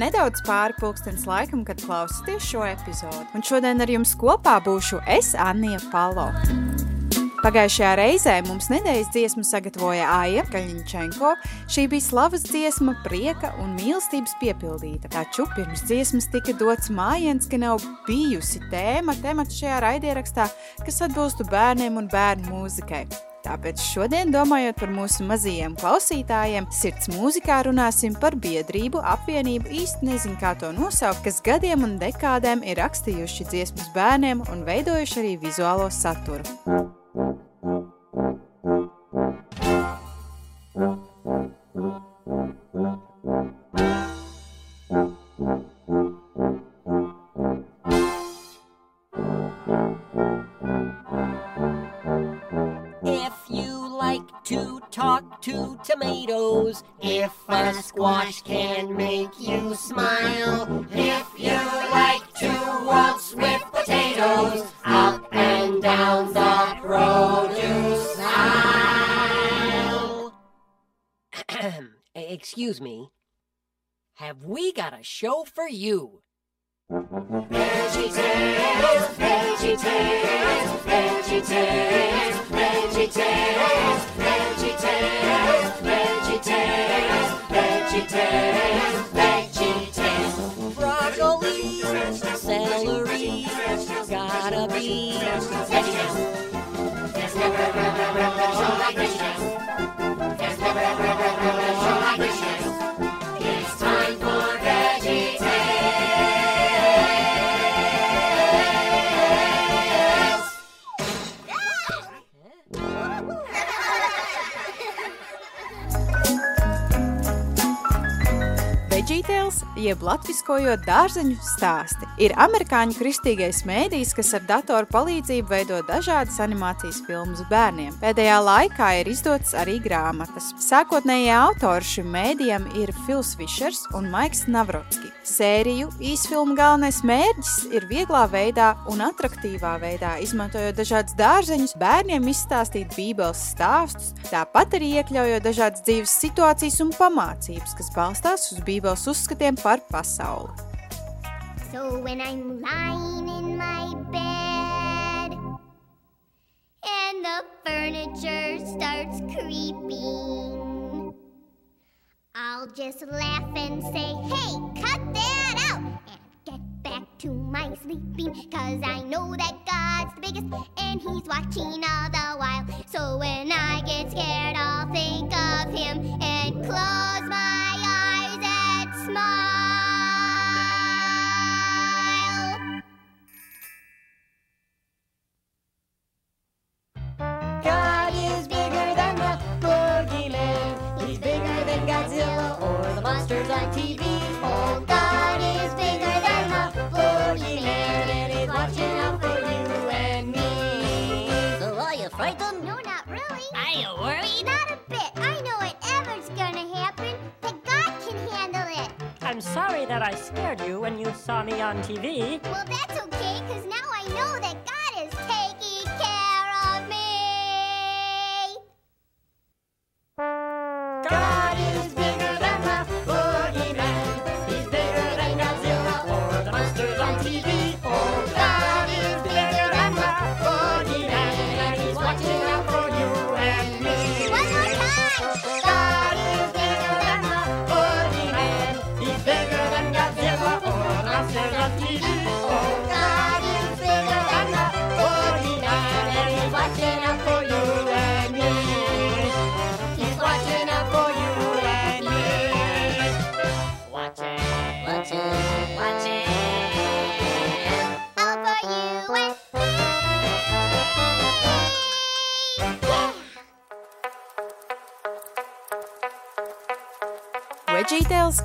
Nedaudz pāri pulkstenes laikam, kad klausāties šo epizodu. Un šodien ar jums kopā būšu es, Anija Palo. Pagājušajā reizē mums nedēļas dziesmu sagatavoja Aija Kaļņčenko. Šī bija slavas dziesma, prieka un mīlestības piepildīta. Taču pirms dziesmas tika dots mājiens, ka nav bijusi tēma temats šajā raidierakstā, kas atbilstu bērniem un bērnu mūzikai. Tāpēc šodien, domājot par mūsu mazajiem klausītājiem, sirds mūzikā runāsim par biedrību, apvienību, īsti nezinu, kā to nosaukt, kas gadiem un dekādēm ir rakstījuši dziesmas bērniem un veidojuši arī vizuālo saturu. We got a show for you? VeggieTales, VeggieTales, VeggieTales, VeggieTales, VeggieTales, VeggieTales, VeggieTales, VeggieTales. Broccoli, celery, gotta be. There's never a show like VeggieTales. There's never a show like VeggieTales. Jeb latviskojot dārzeņu stāsti, ir amerikāņu kristīgais mēdījis, kas ar datoru palīdzību veido dažādas animācijas filmas bērniem. Pēdējā laikā ir izdotas arī grāmatas. Sākotnējie autori šim mēdījam ir Fils Fišers un Maiks Navrotski. Sēriju īsfilmu galvenais mērķis ir vieglā veidā un atraktīvā veidā, izmantojot dažādus dārzeņus, bērniem izstāstīt bībeles stāstus, tāpat arī iekļaujot dažādas dzīves situācijas un pamācības, kas balstās uz bībeles uzskatiem par pasauli. So when I'm lying in my bed and the furniture starts creeping, I'll just laugh and say, hey, cut that out and get back to my sleeping. Cause I know that God's the biggest and He's watching all the while. So when I get scared, I'll think of Him and close my eyes and smile. On TV. Oh, God is bigger than the boogeyman, and he's watching out for you and me. So are you frightened? No, not really. Are you worried? Not a bit. I know whatever's gonna happen, that God can handle it. I'm sorry that I scared you when you saw me on TV. Well, that's okay, because now I know that God is taking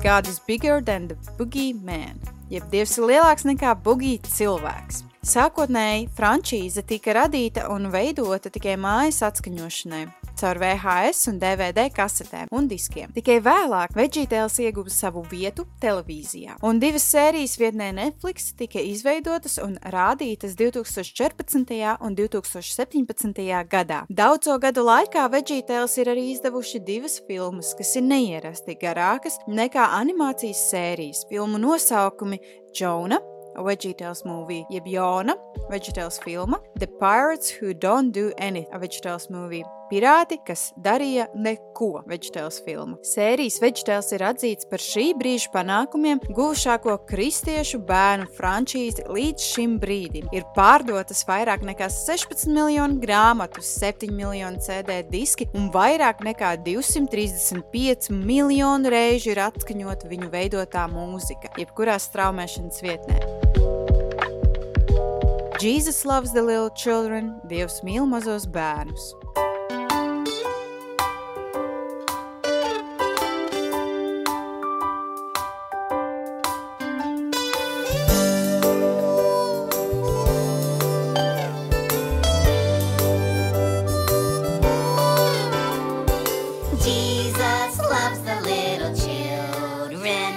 God is bigger than the Boogie Man, jeb Dievs ir lielāks nekā Boogie cilvēks. Sākotnēji frančīze tika radīta un veidota tikai mājas atskaņošanai, caur VHS un DVD kasetēm un diskiem. Tikai vēlāk VeggieTales ieguva savu vietu televīzijā, un divas sērijas vietnē Netflix tika izveidotas un rādītas 2014. un 2017. gadā. Daudzo gadu laikā VeggieTales ir arī izdevuši divas filmas, kas ir neierasti garākas nekā animācijas sērijas. Filmu nosaukumi Džona VeggieTales movie, jeb Jona, VeggieTales filma, The Pirates Who Don't Do Anything, a VeggieTales movie. Pirāti, kas darīja neko VeggieTales filma. Sērijas VeggieTales ir atzīts par šī brīža panākumiem guvušāko kristiešu bērnu frančīzi līdz šim brīdim. Ir pārdotas vairāk nekā 16 miljonu grāmatu, 7 miljonu CD diski un vairāk nekā 235 miljonu reižu ir atskaņota viņu veidotā mūzika, jebkurā straumēšanas vietnē. Jesus loves the little children, Dievs mīl mazos bērnus. Jesus loves the little children,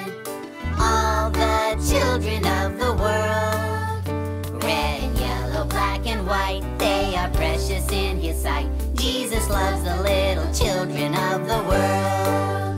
all the children of the world. Red and yellow, black and white, they are precious in his sight. Jesus loves the little children of the world.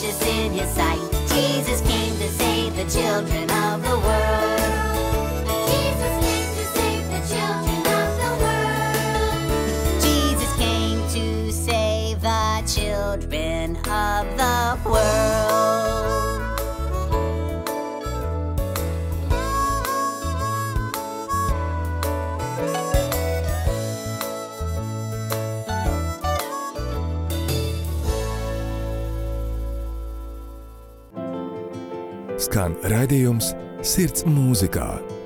Precious in his sight. Jesus came to save the children of the world. Raidījums Sirds mūzikā.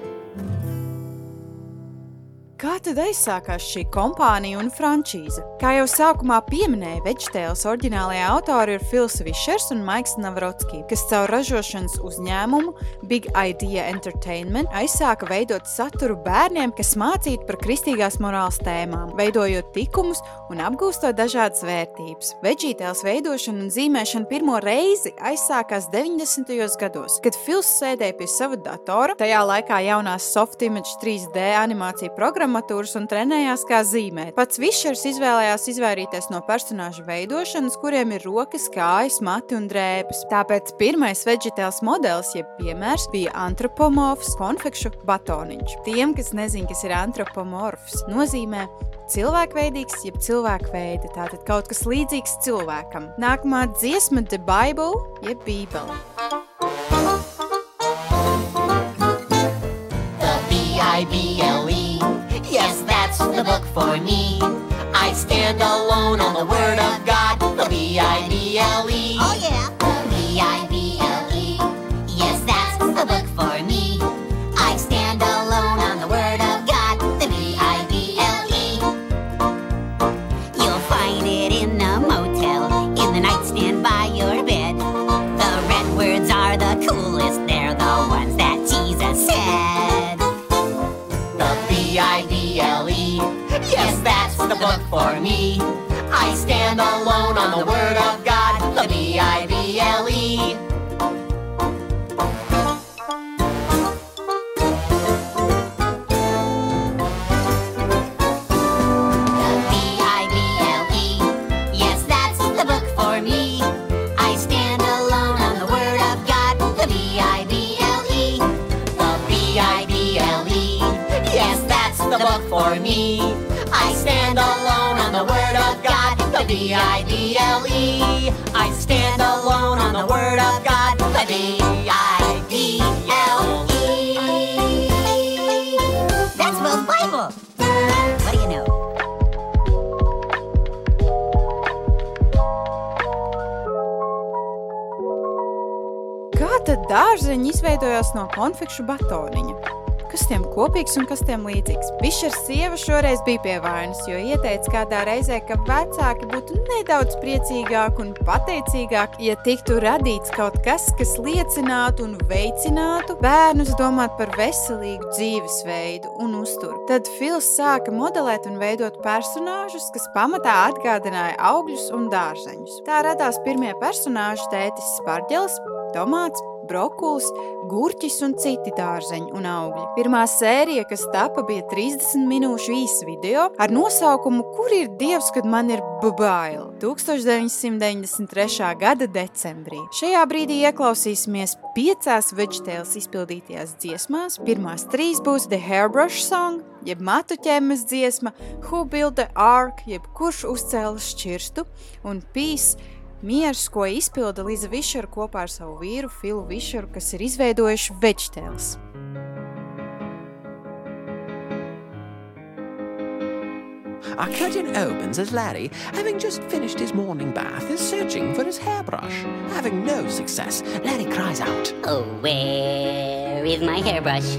Tad aizsākās šī kompānija un frančīze? Kā jau sākumā pieminēja, VeggieTales oriģinālajā autori ir Fils Fišers un Maiks Navrotski, kas caur ražošanas uzņēmumu Big Idea Entertainment aizsāka veidot saturu bērniem, kas mācītu par kristīgās morāles tēmām, veidojot tikumus un apgūstot dažādas vērtības. VeggieTales veidošana un zīmēšana pirmo reizi aizsākās 90. gados, kad Fils sēdēja pie sava datora, tajā laikā jaunās Softimage 3D animācija programmatūras un trenējās kā zīmēt. Pats Višers izvēlējās izvairīties no personāžu veidošanas, kuriem ir rokas, kājas, mati un drēbes. Tāpēc pirmais VeggieTales modelis, jeb piemērs, bija antropomorfs konfekšu batoniņš. Tiem, kas nezin, kas ir antropomorfs, nozīmē cilvēkveidīgs, jeb cilvēkveida, tātad kaut kas līdzīgs cilvēkam. Nākamā dziesma The Bible, jeb Bībele. The B-I-B-L-E. The book for me. I stand alone on the Word of God. The B-I-B-L-E. Oh yeah. The book for me. I stand alone on the Word of God. The B I B God, the B I stand alone on the Word of God, the B I B L E. That's Will's Bible. What do you know? Kā tad dārzeņi izveidojās no konfekšu batoniņa? Kas tiem kopīgs un kas tiem līdzīgs? Bišers sieva šoreiz bija pie vainas, jo ieteica kādā reizē, ka vecāki būtu nedaudz priecīgāki un pateicīgāki, ja tiktu radīts kaut kas, kas liecinātu un veicinātu bērnus domāt par veselīgu dzīvesveidu un uzturu. Tad Fils sāka modelēt un veidot personāžus, kas pamatā atgādināja augļus un dārzeņus. Tā radās pirmie personāži tētis Spārģelis, tomāts, brokulis, gurķis un citi dārzeņi un augļi. Pirmā sērija, kas tapa, bija 30 minūšu īsa video ar nosaukumu Kur ir Dievs, kad man ir babaila? 1993. gada decembrī. Šajā brīdī ieklausīsimies piecās Vegetails izpildītajās dziesmās. Pirmās trīs būs The Hairbrush Song, jeb matu ķemmes dziesma, Who Built the Ark, jeb kurš uzcēla šķirstu, un Peace, miers, ko izpilda Liza Višera kopā ar savu vīru Filu Višeru, kas ir izveidojuši VeggieTales. Our curtain opens as Larry, having just finished his morning bath, is searching for his hairbrush. Having no success, Larry cries out, Oh, where is my hairbrush?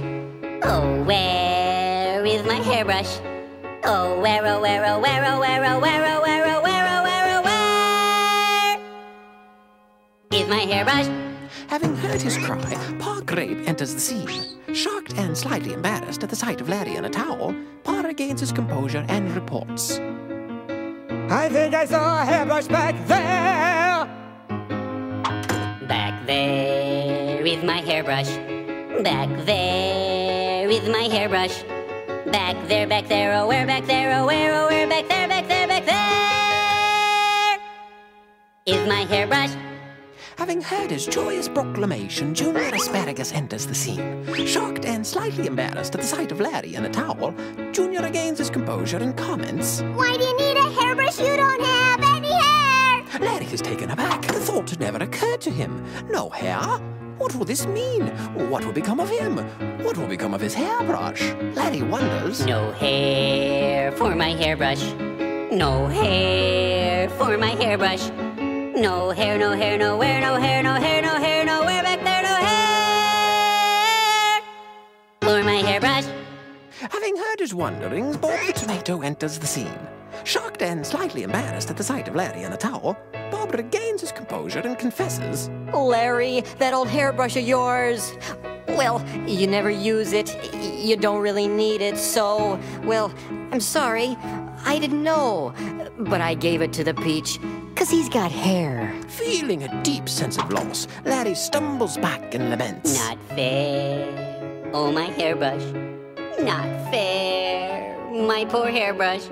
Oh, where is my hairbrush? Oh, oh, where, oh, where, oh, where, oh, where, oh, where, oh, where, is my hairbrush? Having heard his cry, Pa Grape enters the scene. Shocked and slightly embarrassed at the sight of Larry in a towel, Pa regains his composure and reports. I think I saw a hairbrush back there. Back there is my hairbrush. Back there is my hairbrush. Back there, back there, oh where, back there, oh where, oh where, back there, back there, back there is my hairbrush. Having heard his joyous proclamation, Junior Asparagus enters the scene. Shocked and slightly embarrassed at the sight of Larry in a towel, Junior regains his composure and comments. Why do you need a hairbrush? You don't have any hair. Larry is taken aback. The thought had never occurred to him. No hair? What will this mean? What will become of him? What will become of his hairbrush? Larry wonders. No hair for my hairbrush. No hair for my hairbrush. No hair, no hair, nowhere, no hair, no hair, no hair, nowhere back there, no hair for my hairbrush. Having heard his wonderings, Bob the Tomato enters the scene. Shocked and slightly embarrassed at the sight of Larry in a towel, Bob regains his composure and confesses. Larry, that old hairbrush of yours. Well, you never use it. You don't really need it, so, well, I'm sorry. I didn't know. But I gave it to the peach, because he's got hair. Feeling a deep sense of loss, Larry stumbles back and laments. Not fair. Oh, my hairbrush. Not fair. My poor hairbrush.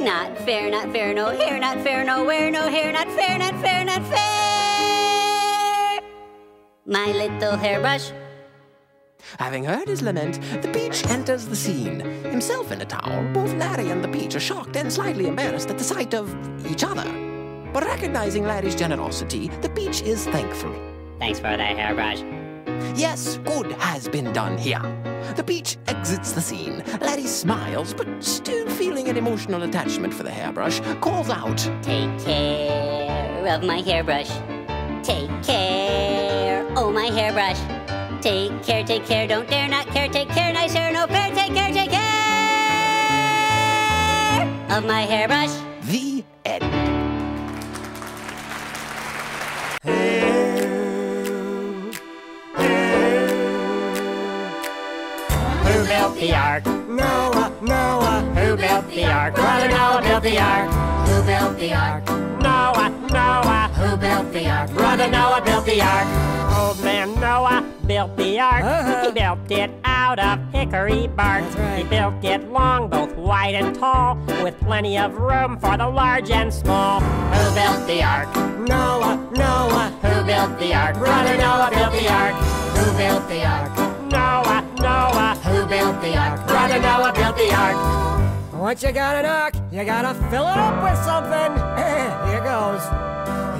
Not fair, not fair, no hair, not fair, nowhere, no hair, not fair, not fair, not fair. My little hairbrush. Having heard his lament, the peach enters the scene. Himself in a towel, both Larry and the peach are shocked and slightly embarrassed at the sight of each other. But recognizing Larry's generosity, the peach is thankful. Thanks for that hairbrush. Yes, good has been done here. The peach exits the scene. Larry smiles, but still feeling an emotional attachment for the hairbrush, calls out, Take care of my hairbrush. Take care. Oh, my hairbrush. Take care, take care, don't dare not care, take care, nice hair, no fair, take care, take care of my hairbrush. The end. The ark? Noah, Noah. Who built the ark? Brother Noah built the ark. Who built the ark? Noah, Noah. Who built the ark? Brother Noah built the ark. Old man Noah built the ark. Uh-huh. He built it out of hickory bark. Right. He built it long, both wide and tall, with plenty of room for the large and small. Who built the ark? Noah, Noah. Who built the ark? Brother Noah built the ark. Who built the ark? Noah, Noah. Who built the ark? Brother Noah built the ark. Once you got an ark, you gotta fill it up with something. Here goes.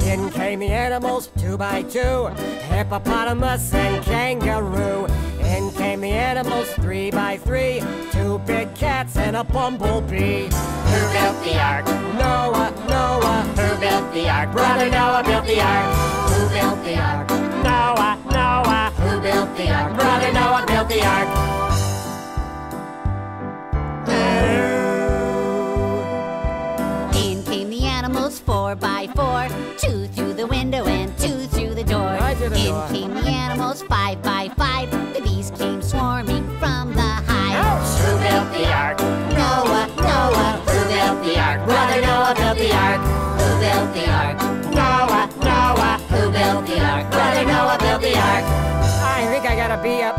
In came the animals, two by two hippopotamus and kangaroo. In came the animals, three by three two big cats and a bumblebee. Who built the ark? Noah, Noah, Who built the ark? Brother Noah built the ark. Who built the ark? Noah, Noah. Who built the ark? Brother Noah built the ark. In came the animals four by four, two through the window and two through the door. In door. came the animals five by five, the bees came swarming from the hive. Who built the ark? Noah, Noah, Who built the ark? Brother Noah built the ark. Who built the ark? Noah, Noah. Who built the ark? Brother Noah built the ark. I think I gotta be a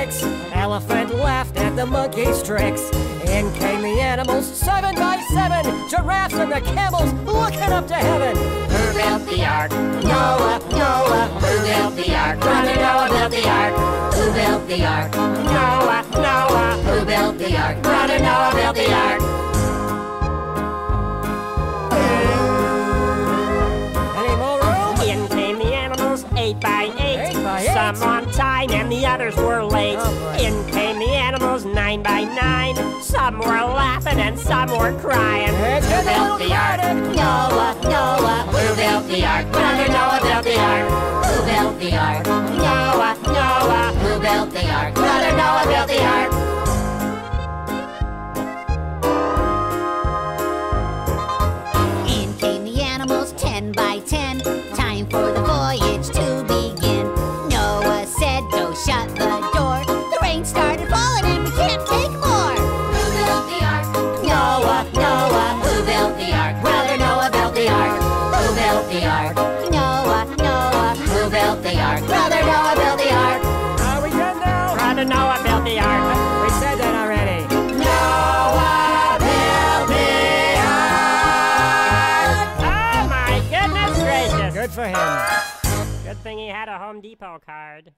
six. Elephant laughed at the monkey's tricks. In came the animals, seven by seven. Giraffes and the camels looking up to heaven. Who built the ark? Noah, Noah, Who built the ark? Brother Noah built the ark. Who built the ark? Noah, Noah. Who built the ark? Brother Noah built the ark. Some on time and the others were late. Oh. In came the animals, nine by nine. Some were laughing and some were crying. It's getting a little built the ark? Noah, Noah, Who built the ark? Brother Noah built the ark. Who built the ark? Noah, Noah. Who built the ark? Brother Noah built the ark. Home Depot card.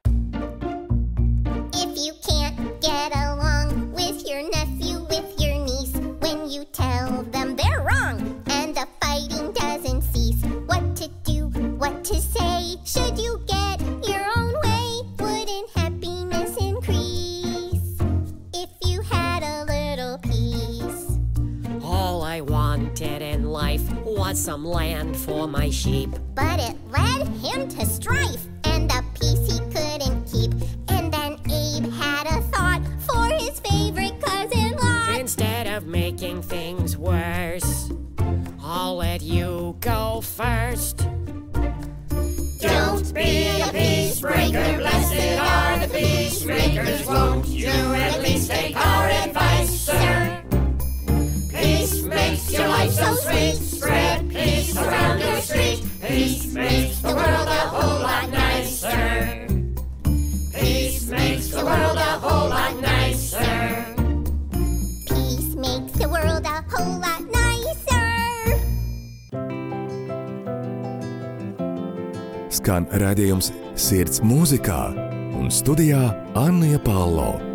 If you can't get along with your nephew, with your niece, when you tell them they're wrong and the fighting doesn't cease, what to do, what to say, should you get your own way? Wouldn't happiness increase if you had a little peace? All I wanted in life was some land for my sheep. But it led him to strife go first. Don't be a peacebreaker, blessed are the peacemakers. Won't you at least take our advice, sir? Peace makes your life so sweet. Spread peace around your street. Peace makes the world a whole lot nicer. Peace makes the world a whole lot nicer. Skan redzējums Sirds mūzikā un studijā Anna Palo.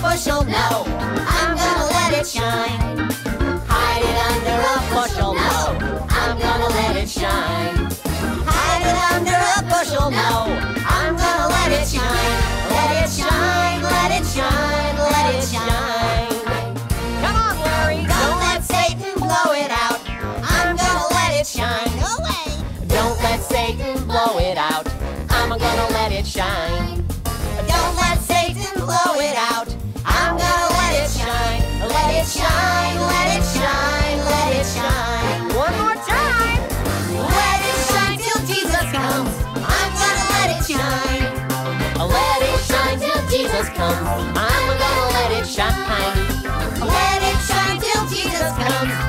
Bushel, no. I'm gonna let it shine. Hide it under a bushel, no. I'm gonna let it shine. Hide it under a bushel, no. I'm gonna let it shine. Let it shine, let it shine, let it shine. Come on, Larry. Don't let Satan blow it out. I'm gonna let it shine. No way. Don't let Satan blow it out. I'm gonna let it shine. Comes. I'm gonna let it shine. Let it shine till Jesus comes.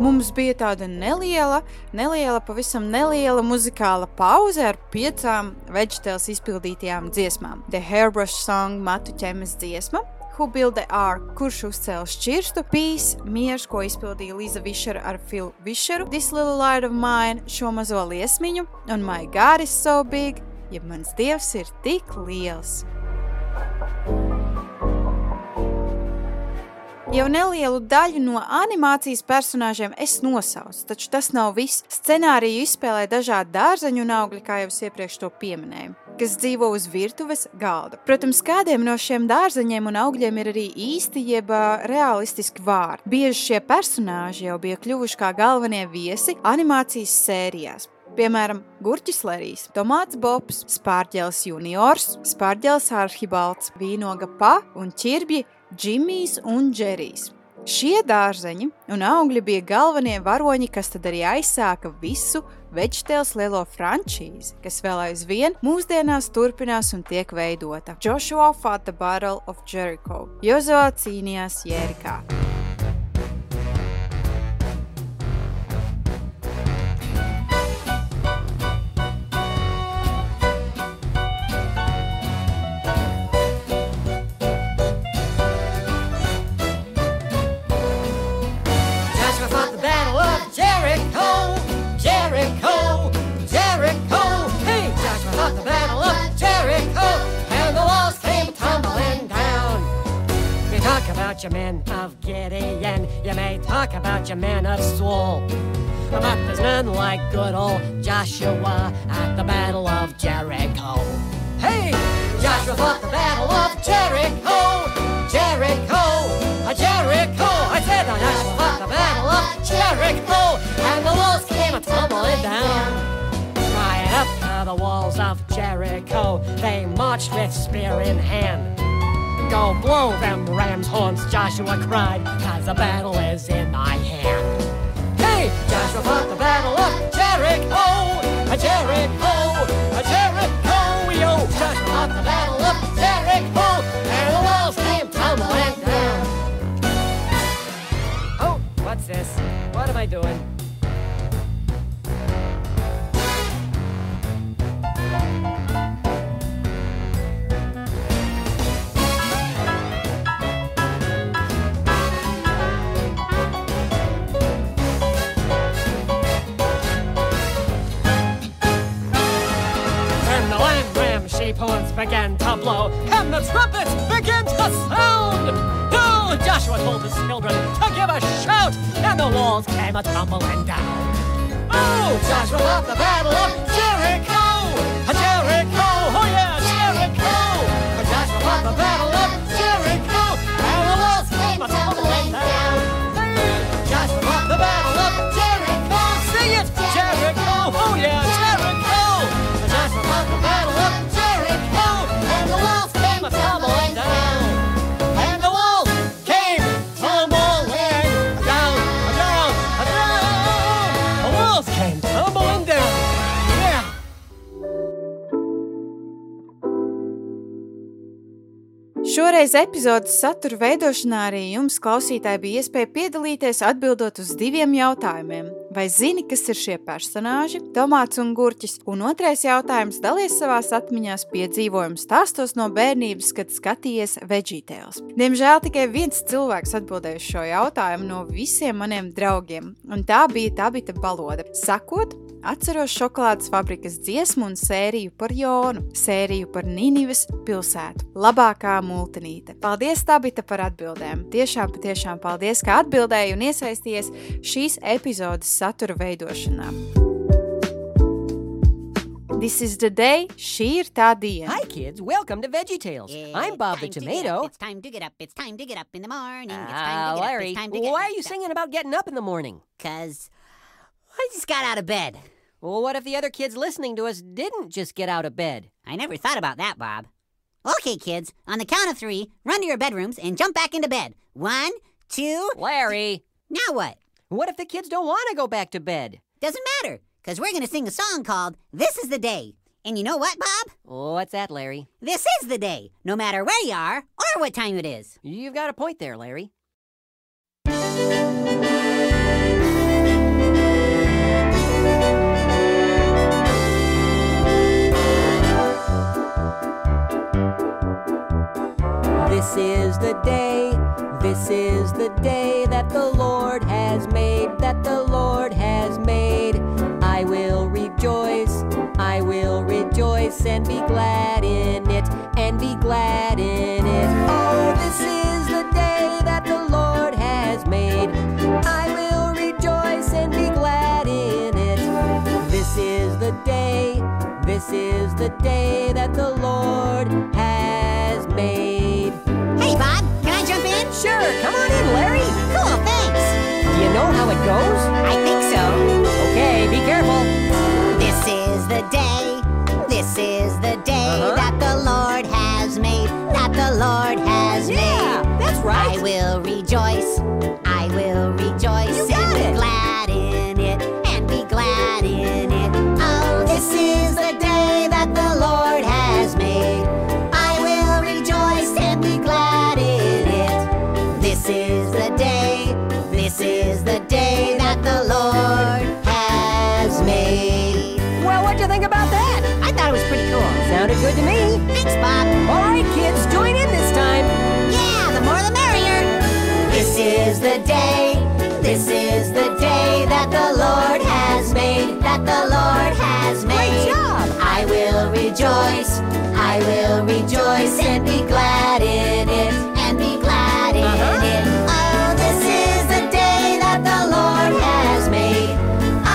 Mums bija tāda neliela, neliela, pavisam neliela muzikāla pauze ar piecām vegetēlas izpildītajām dziesmām. The Hairbrush Song, Matu ķemes dziesma, Who Built the Ark, kurš uzcēla šķirstu, Peace, Miež, ko izpildīja Liza Višera ar Filu Višeru, This Little Light of Mine, šo mazo liesmiņu, un My God is so big, ja mans dievs ir tik liels. Jau nelielu daļu no animācijas personāžiem es nosaucu, taču tas nav viss. Scenāriju izspēlē dažādi dārzeņu un augļi, kā jau es iepriekš to pieminēju, kas dzīvo uz virtuves galda. Protams, kādiem no šiem dārzeņiem un augļiem ir arī īsti jeb realistiski vārdi. Bieži šie personāži jau bija kļuvuši kā galvenie viesi animācijas sērijās. Piemēram, Gurķis Lerijs, Tomāts Bobs, Spārģēlis Juniors, Spārģēlis Arhibalds, Vīnoga Pa un Čirbji Džimijs un Džerijs. Šie dārzeņi un augļi bija galvenie varoņi, kas tad arī aizsāka visu veģetēls lielo frančīzi, kas vēl aizvien mūsdienās turpinās un tiek veidota. Joshua fought the Battle of Jericho. Jozo cīnījās Jērikā. about your men of Gideon, you may talk about your men of Saul, but there's none like good old Joshua at the Battle of Jericho. Hey! Joshua fought the Battle of Jericho! Jericho! Jericho! I said Joshua fought the Battle of Jericho! And the walls came tumbling down Right up to the walls of Jericho. They marched with spear in hand. Go blow them ram's horns, Joshua cried, cause the battle is in my hand. Hey, Joshua fought the battle of Jericho, a Jericho, a Jericho, yo. Joshua fought the battle of Jericho, and the walls came tumbling down. Oh, what's this? What am I doing? Blow, and the trumpets began to sound. Oh, Joshua told his children to give a shout, and the walls came a tumbling down. Oh, Joshua fought the battle of Jericho, Šoreiz epizodes satura veidošanā arī jums, klausītāji, bija iespēja piedalīties atbildot uz diviem jautājumiem. Vai zini, kas ir šie personāži, Tomāts un Gurķis? Un otrais jautājums - dalies savās atmiņās piedzīvojumu stāstos no bērnības, kad skatījies Veggietales. Diemžēl tikai viens cilvēks atbildēja uz šo jautājumu no visiem maniem draugiem, un tā bija Tabita Baloda. Sakot, Atceros šokolādes fabrikas dziesmu un sēriju par Jonu, sēriju par Nīnivas pilsētu. Labākā multinīte. Paldies, Tabita, par atbildēm. Tiešām, patiešām paldies, ka atbildēji un iesaistījies šīs epizodes satura veidošanā. This is the day, šī ir tā diena. Hi, kids. Welcome to VeggieTales. I'm Bob the to Tomato. up, It's time to get up. It's time to get up in the morning. It's Ah, time to get Larry, up. It's time to get why are you singing about getting up in the morning? Cause I just got out of bed. Well, what if the other kids listening to us didn't just get out of bed? I never thought about that, Bob. Okay, kids. On the count of three, run to your bedrooms and jump back into bed. One, two. Larry, Now what? what if the kids don't want to go back to bed? Doesn't matter, cause we're gonna sing a song called "This Is the Day." And you know what, Bob? What's that, Larry? This is the day, no matter where you are or what time it is. You've got a point there, Larry. This is the day, this is the day that the Lord has made, that the Lord has made. I will rejoice, I will rejoice and be glad in it, and be glad in it. Oh, this is the day that the Lord has made. I will rejoice and be glad in it. This is the day, this is the day that the Sure, come on in, Larry. Cool, thanks. Do you know how it goes? I think so. Okay, be careful. This is the day, this is the day Uh-huh. that the Lord has made, that the Lord has Yeah, made. that's right. I will rejoice, I will rejoice and be glad in it, and be glad in Uh-huh. it. Oh, this is the day that the Lord has made.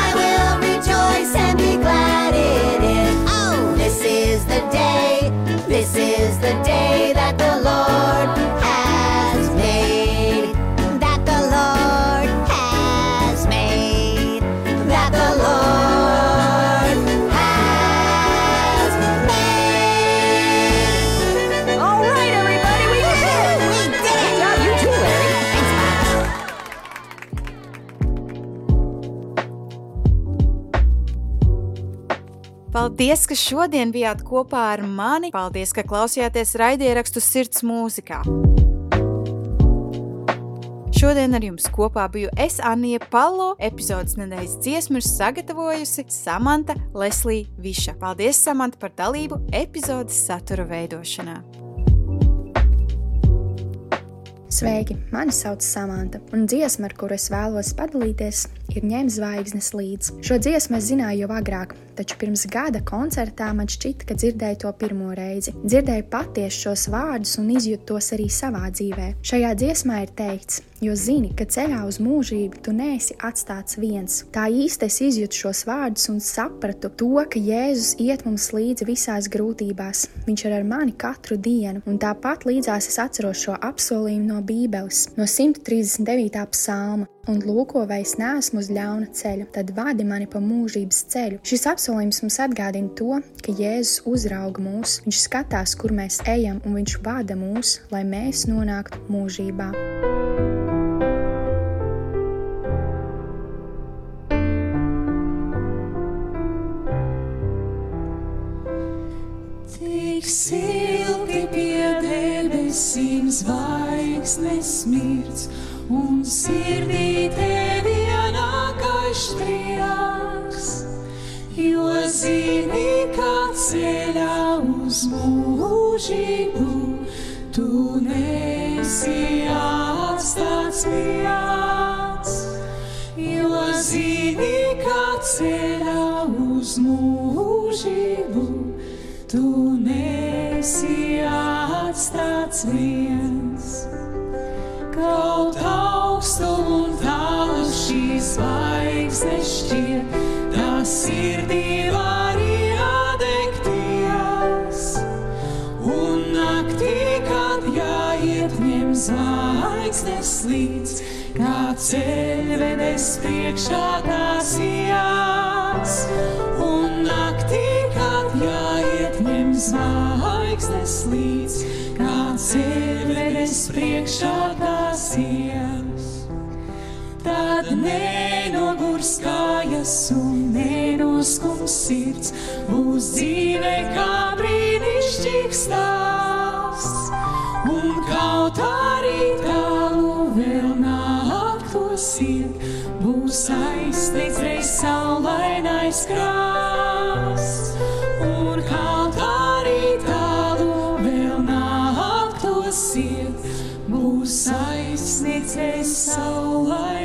I will rejoice and be glad in it. Oh, this is the day, this is the day that the Lord Paldies, ka šodien bijāt kopā ar mani. Paldies, ka klausījāties raidierakstu sirds mūzikā. Šodien ar jums kopā biju es, Anija Palo. Epizodes nedēļas dziesmu ir sagatavojusi Samanta Leslija Viša. Paldies, Samanta, par dalību epizodes satura veidošanā. Sveiki! Mani sauc Samanta, un dziesma, ar kuru es vēlos padalīties, ir ņemt zvaigznes līdzi. Šo dziesmu es zināju jau agrāk, taču pirms gada koncertā man šķita, ka dzirdēju to pirmo reizi. Dzirdēju patiesi šos vārdus un izjūtu tos arī savā dzīvē. Šajā dziesmā ir teikts, jo zini, ka ceļā uz mūžību tu neesi atstāts viens. Tā īsti es izjūtu šos vārdus un sapratu to, ka Jēzus iet mums līdzi visās grūtībās. Viņš ir ar mani katru dienu, un tāpat līdzās es atceros šo apsolījumu no Bībeles, no 139. psalma. Un lūko, vai es neesmu uz ļauna ceļa, tad vadi mani pa mūžības ceļu. Šis apsolījums mums atgādina to, ka Jēzus uzrauga mūs, viņš skatās, kur mēs ejam, un viņš vada mūs, lai mēs nonāktu mūžībā. Tik silti pie debesīm zvaigznes smirds, un sirdī tevi ienākais prieks, jo zini, ka ceļā uz mūžību tu nesi atstāts viens, jo zini, ka ceļā uz mūžību tu nesi atstāts viens. Kaut augstu un tālu šīs zvaigznes šķiet, tas sirdī var iedegties. Un naktī, kad jāiet ņem zvaigznes līdz, kā ceļvedes priekšā tās jās. Un naktī, kad jāiet ņem zvaigznes līdz, ceļvedes priekšā tās jās. Tad nenogurs kājas un nenoskums sirds, būs dzīve kā brīnišķīgs stāsts. Un kaut arī tālu vēl nāktos iet, būs aizsniegts reiz saulainais krasts. Aizsniegts so saulainais